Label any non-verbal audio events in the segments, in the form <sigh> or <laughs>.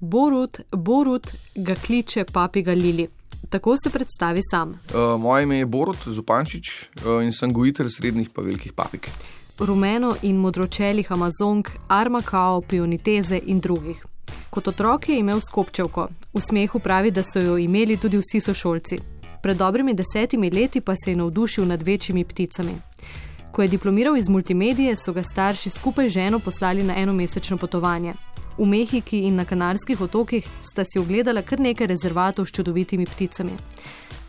Borut, Borut ga kliče papiga Lili. Tako se predstavi sam. Uh, moje ime je Borut Zupančič uh, in sem gojitelj srednjih pa velikih papig. Rumeno in modročelih Amazonk, Armakao, Pioniteze in drugih. Kot otrok je imel skopčevko, v smehu pravi, da so jo imeli tudi vsi sošolci. Pred dobrimi desetimi leti pa se je navdušil nad večjimi pticami. Ko je diplomiral iz multimedije, so ga starši skupaj z ženo poslali na enomesečno potovanje. V Mehiki in na Kanarskih otokih sta si ogledala kar nekaj rezervatov s čudovitimi pticami.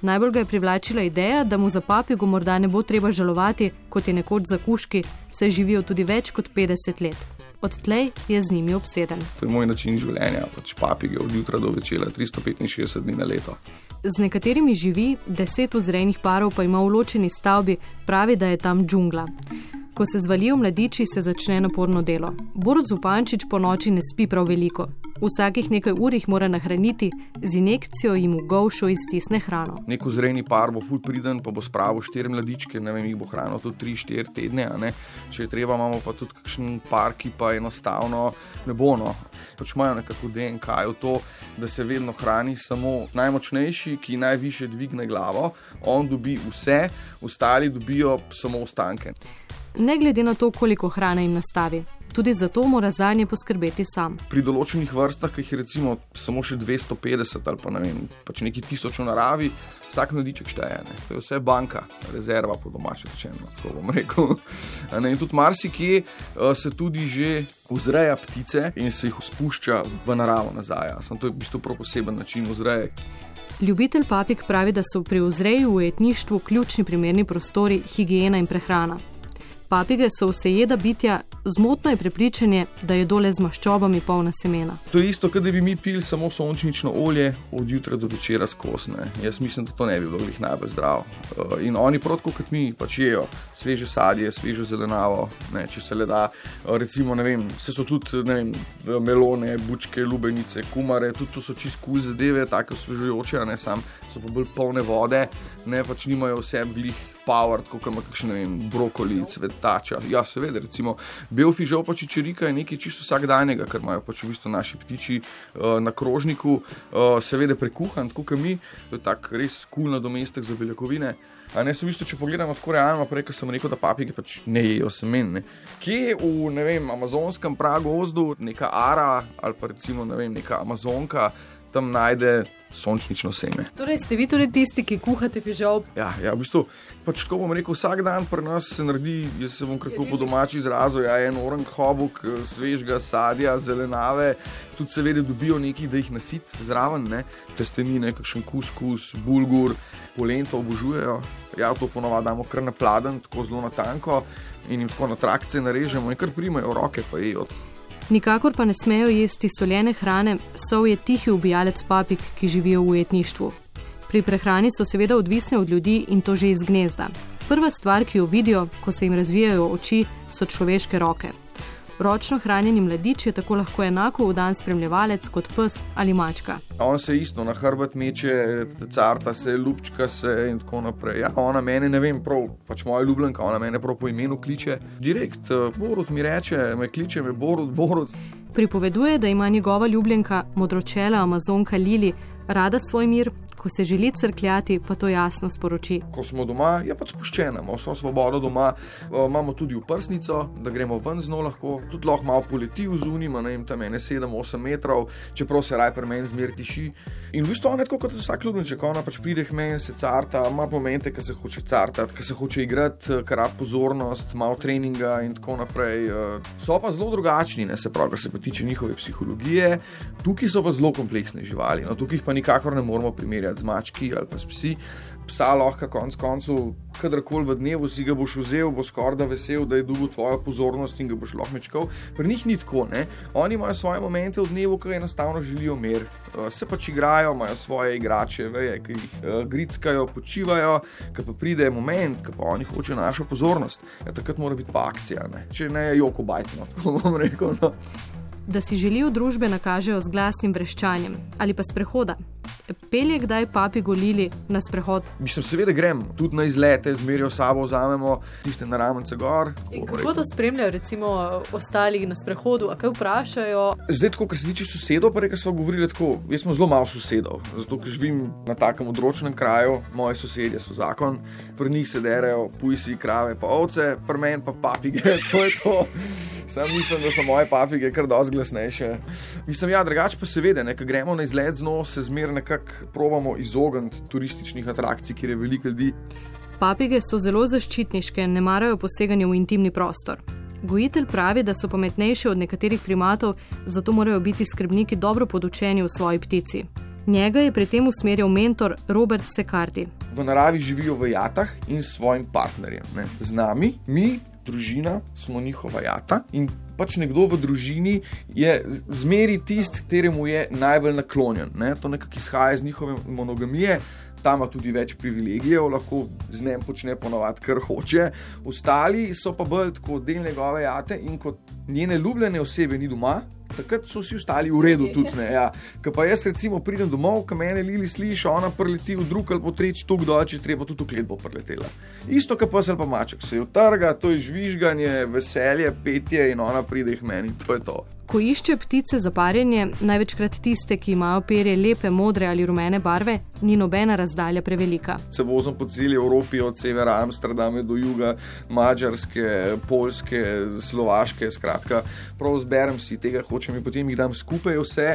Najbolj ga je privlačila ideja, da mu za papigo morda ne bo treba žalovati, kot je nekoč za kuški, saj živijo tudi več kot 50 let. Odtlej je z njimi obseden. To je moj način življenja, pač papige od jutra do večera, 365 dni na leto. Z nekaterimi živi, deset vzrejnih parov pa ima v ločeni stavbi, pravi, da je tam džungla. Ko se zvalijo mladiči, se začne naporno delo. Borod Zupančič po noči ne spi prav veliko. Vsakih nekaj ur jih mora nahraniti, z injekcijo jim v govšo iztisne hrano. Neko zreni par bo ful priden, pa bo spravil štiri mladičke, ne vem, jih bo hranil tudi tri, štiri tedne. Če je treba, imamo pa tudi kakšen par, ki pa enostavno ne bo. No. Pač imajo nekako DNK v to, da se vedno hrani samo najmočnejši, ki najviše dvigne glavo, on dobi vse, ostali dobijo samo ostanke ne glede na to, koliko hrane jim nastavi. Tudi zato mora za nje poskrbeti sam. Pri določenih vrstah, ki jih je recimo samo še 250 ali pa ne vem, pač neki tisoč v naravi, vsak mladiček šteje. Ne. To je vse banka, rezerva po domačem rečeno, tako bom rekel. <laughs> Ne, in tudi marsikje uh, se tudi že vzreja ptice in se jih spušča v naravo nazaj. Sam to je v bistvu prav poseben način vzreje. Ljubitelj papig pravi, da so pri vzreju v etništvu ključni primerni prostori, higiena in prehrana. Papige so vsejeda bitja, zmotno je prepričanje, da je dole z maščobami polna semena. To je isto, kot da bi mi pili samo sončnično olje od jutra do večera skosne. Jaz mislim, da to ne bi bilo njih najbolj zdravo. Uh, in oni, protko kot mi, pač jejo sveže sadje, sveže zelenavo, ne, če se le da. Uh, recimo, ne vem, se so tudi vem, melone, bučke, lubenice, kumare, tudi to so čist kul zadeve, tako osvežujoče, ne sam, so pa bolj polne vode, ne pač nimajo vse blih power, kot ima kakšen vem, brokoli, cvetača. Ja, seveda, recimo, bel fižol pa čičerika je nekaj čisto vsakdanjega, kar imajo pač v bistvu naši ptiči uh, na krožniku, uh, seveda prekuhan, tako kot mi, to je tak res kul cool nadomestek za beljakovine. A ne, v bistvu, če pogledamo tako realno, prej sem rekel, da papige pač ne jejo semen. Ne. Kje v ne vem, amazonskem pragozdu, neka ara ali pa recimo ne vem, neka amazonka tam najde sončnično seme. Torej, ste vi tudi tisti, ki kuhate fižol? Ja, ja, v bistvu, pač tako bom rekel, vsak dan pri nas se naredi, jaz se bom kratko po domači izrazil, ja, en orang hobuk, svežga sadja, zelenave, tudi seveda dobijo nekaj, da jih nasit zraven, ne? testenine, kakšen kuskus, bulgur, polento obožujejo. Ja, to ponovadi damo kar na pladen, tako zelo na tanko in jim tako na trakce narežemo in kar primajo roke, pa jejo. Nikakor pa ne smejo jesti soljene hrane, sol je tihi ubijalec papig, ki živijo v ujetništvu. Pri prehrani so seveda odvisne od ljudi in to že iz gnezda. Prva stvar, ki jo vidijo, ko se jim razvijajo oči, so človeške roke. Ročno hranjeni mladič je tako lahko enako v dan spremljevalec kot pes ali mačka. On se isto na hrbet meče, carta se, lupčka se in tako naprej. Ja, ona mene ne vem, prav, pač moja ljubljenka, ona mene prav po imenu kliče. Direkt, eh, Borod mi reče, me kliče, me Borod, Borod. Pripoveduje, da ima njegova ljubljenka, modročela Amazonka Lili, rada svoj mir, ko se želi crkljati, pa to jasno sporoči. Ko smo doma, je pač spuščena, imamo vso svobodo doma, uh, imamo tudi uprsnico, da gremo ven z njo lahko, tudi lahko malo poleti v zunima, ne vem, tam je 7-8 metrov, čeprav se raj pri meni zmer tiši. In v bistvu je tako kot vsak ljubimček, ona pač pride k meni, se carta, ima momente, ki se hoče cartati, ki se hoče igrati, kar ima pozornost, malo treninga in tako naprej. Uh, so pa zelo drugačni, ne se pravi, kar se pa tiče njihove psihologije, tukaj so pa zelo kompleksne živali, no tukaj pa nikakor ne moramo primerjati z mački ali pa s psi. Psa lahko konec koncev, kadarkoli v dnevu si ga boš vzel, bo skorda vesel, da je dobil tvojo pozornost in ga boš lahko mečkal. Pri njih ni tako, ne? oni imajo svoje momente v dnevu, ki enostavno želijo mir. Eh, se pač igrajo, imajo svoje igrače, veje, ki jih uh, grickajo, počivajo, ki pa pride moment, ki pa oni hočejo našo pozornost. Ja, takrat mora biti pa akcija, ne? če ne je joko bajtno, <laughs> tako bom rekel. No da si želijo družbe nakažejo z glasnim vreščanjem ali pa sprehoda, Pelje kdaj papi golili na sprehod? Mislim, seveda grem tudi na izlete, zmerijo sabo, vzamemo tiste naravnice gor. Kako to spremljajo, recimo, ostali na sprehodu, a kaj vprašajo? Zdaj, tako, kar se tiče sosedov, pa reka smo govorili tako, jaz smo zelo malo sosedov, zato ker živim na takem odročnem kraju, moji sosedje so zakon, pri njih se derajo pujsi, krave, pa ovce, pri meni pa papige, <laughs> to je to. Sam mislim, da so moje papige kar dosti glasnejše. Mislim, ja, drugače pa seveda, ne, ko gremo na izlet z nos, se zmer nekako probamo izogniti turističnih atrakcij, kjer je veliko ljudi. Papige so zelo zaščitniške, ne marajo poseganja v intimni prostor. Gojitelj pravi, da so pametnejši od nekaterih primatov, zato morajo biti skrbniki dobro podučeni v svoji ptici. Njega je pri tem usmerjal mentor Robert Sekardi. V naravi živijo v jatah in s svojim partnerjem. Ne. Z nami, mi, družina, smo njihova jata in pač nekdo v družini je zmeri tisti, kateremu je najbolj naklonjen. Ne. To nekako izhaja iz njihove monogamije. Tam ima tudi več privilegijev, lahko z njim počne ponovadi, kar hoče. Ostali so pa bolj kot del njegove jate in kot njene ljubljene osebe ni doma, takrat so vsi ostali v redu. Tudi, ja. Ko pa jaz recimo pridem domov, ko me Lili sliši, ona preleti v drug ali po tretji tuk dol, če treba tudi v klet bo preletela. Isto, kot pa se pa maček, se je utrga, to je žvižganje, veselje, petje in ona pride k meni, to je to. Ko išče ptice za parjenje, največkrat tiste, ki imajo perje lepe, modre ali rumene barve, ni nobena razdalja prevelika. Se vozim po celi Evropi, od severa Amsterdama do juga, Mačarske, Poljske, Slovaške, skratka, prav zberem si tega, hočem in potem jih dam skupaj vse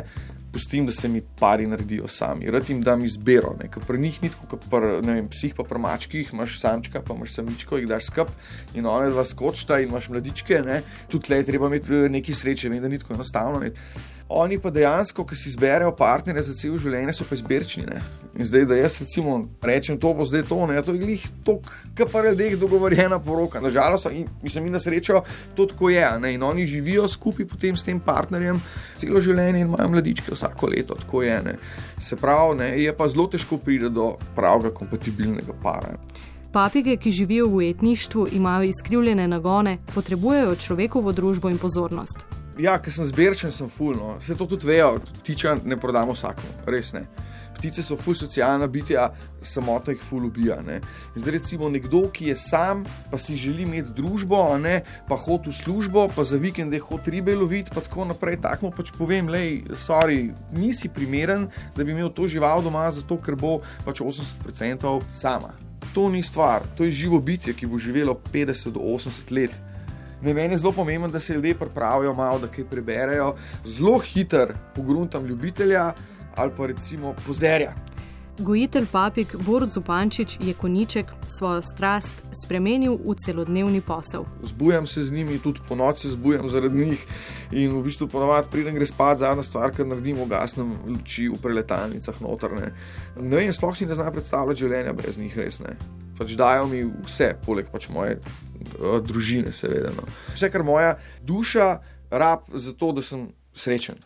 pustim, da se mi pari naredijo sami. Rad jim dam izbiro, ker pri njih ni tako, kot pri psih, pa pri mačkih, imaš samčka, pa imaš samičko, jih daš skup in one dva skočta in imaš mladičke. Ne? Tudi le treba imeti eh, nekaj sreče, vem, da ni tako enostavno. Ne? Oni pa dejansko, ki si izberejo partnerje za cel življenje, so pa izbirčni. Ne? In zdaj, da jaz recimo rečem, to bo zdaj to, ne, to je glih to, kar pa je dogovorjena poroka. Nažalost, in mislim, da srečo to tako je. Ne? In oni živijo skupaj potem s tem partnerjem celo življenje in imajo mladičke vsako leto, tako je. Ne? Se pravi, ne? je pa zelo težko priti do pravega kompatibilnega para. Papige, ki živijo v ujetništvu, imajo izkrivljene nagone, potrebujejo človekovo družbo in pozornost. Ja, ker sem zbirčen, sem fulno. Vse to tudi vejo, ptiče ne prodamo vsakemu, res ne. Ptice so ful socialna bitja, samota jih ful ubija. Ne. Zdaj, recimo, nekdo, ki je sam, pa si želi imeti družbo, ne, pa hodi v službo, pa za vikende hodi ribe loviti, pa tako naprej. Tako mu pač povem, lej, sorry, nisi primeren, da bi imel to žival doma, zato ker bo pač 80% sama. To ni stvar, to je živo bitje, ki bo živelo 50 do 80 let. Ne, meni je zelo pomembno, da se ljudje pripravijo malo, da kaj preberejo. Zelo hiter pogruntam ljubitelja ali pa recimo pozerja. Gojitelj papik Borod Zupančič je koniček svojo strast spremenil v celodnevni posel. Zbujam se z njimi, tudi po noči zbujam zaradi njih in v bistvu ponovadi pridem gre spat, zadnja stvar, kar naredim, ugasnem luči v preletalnicah notrne. Ne vem, sploh si ne znam predstavljati življenja brez njih, res ne. Pač dajo mi vse, poleg pač moje uh, družine, seveda. No. Vse, kar moja duša rab, zato da sem srečen.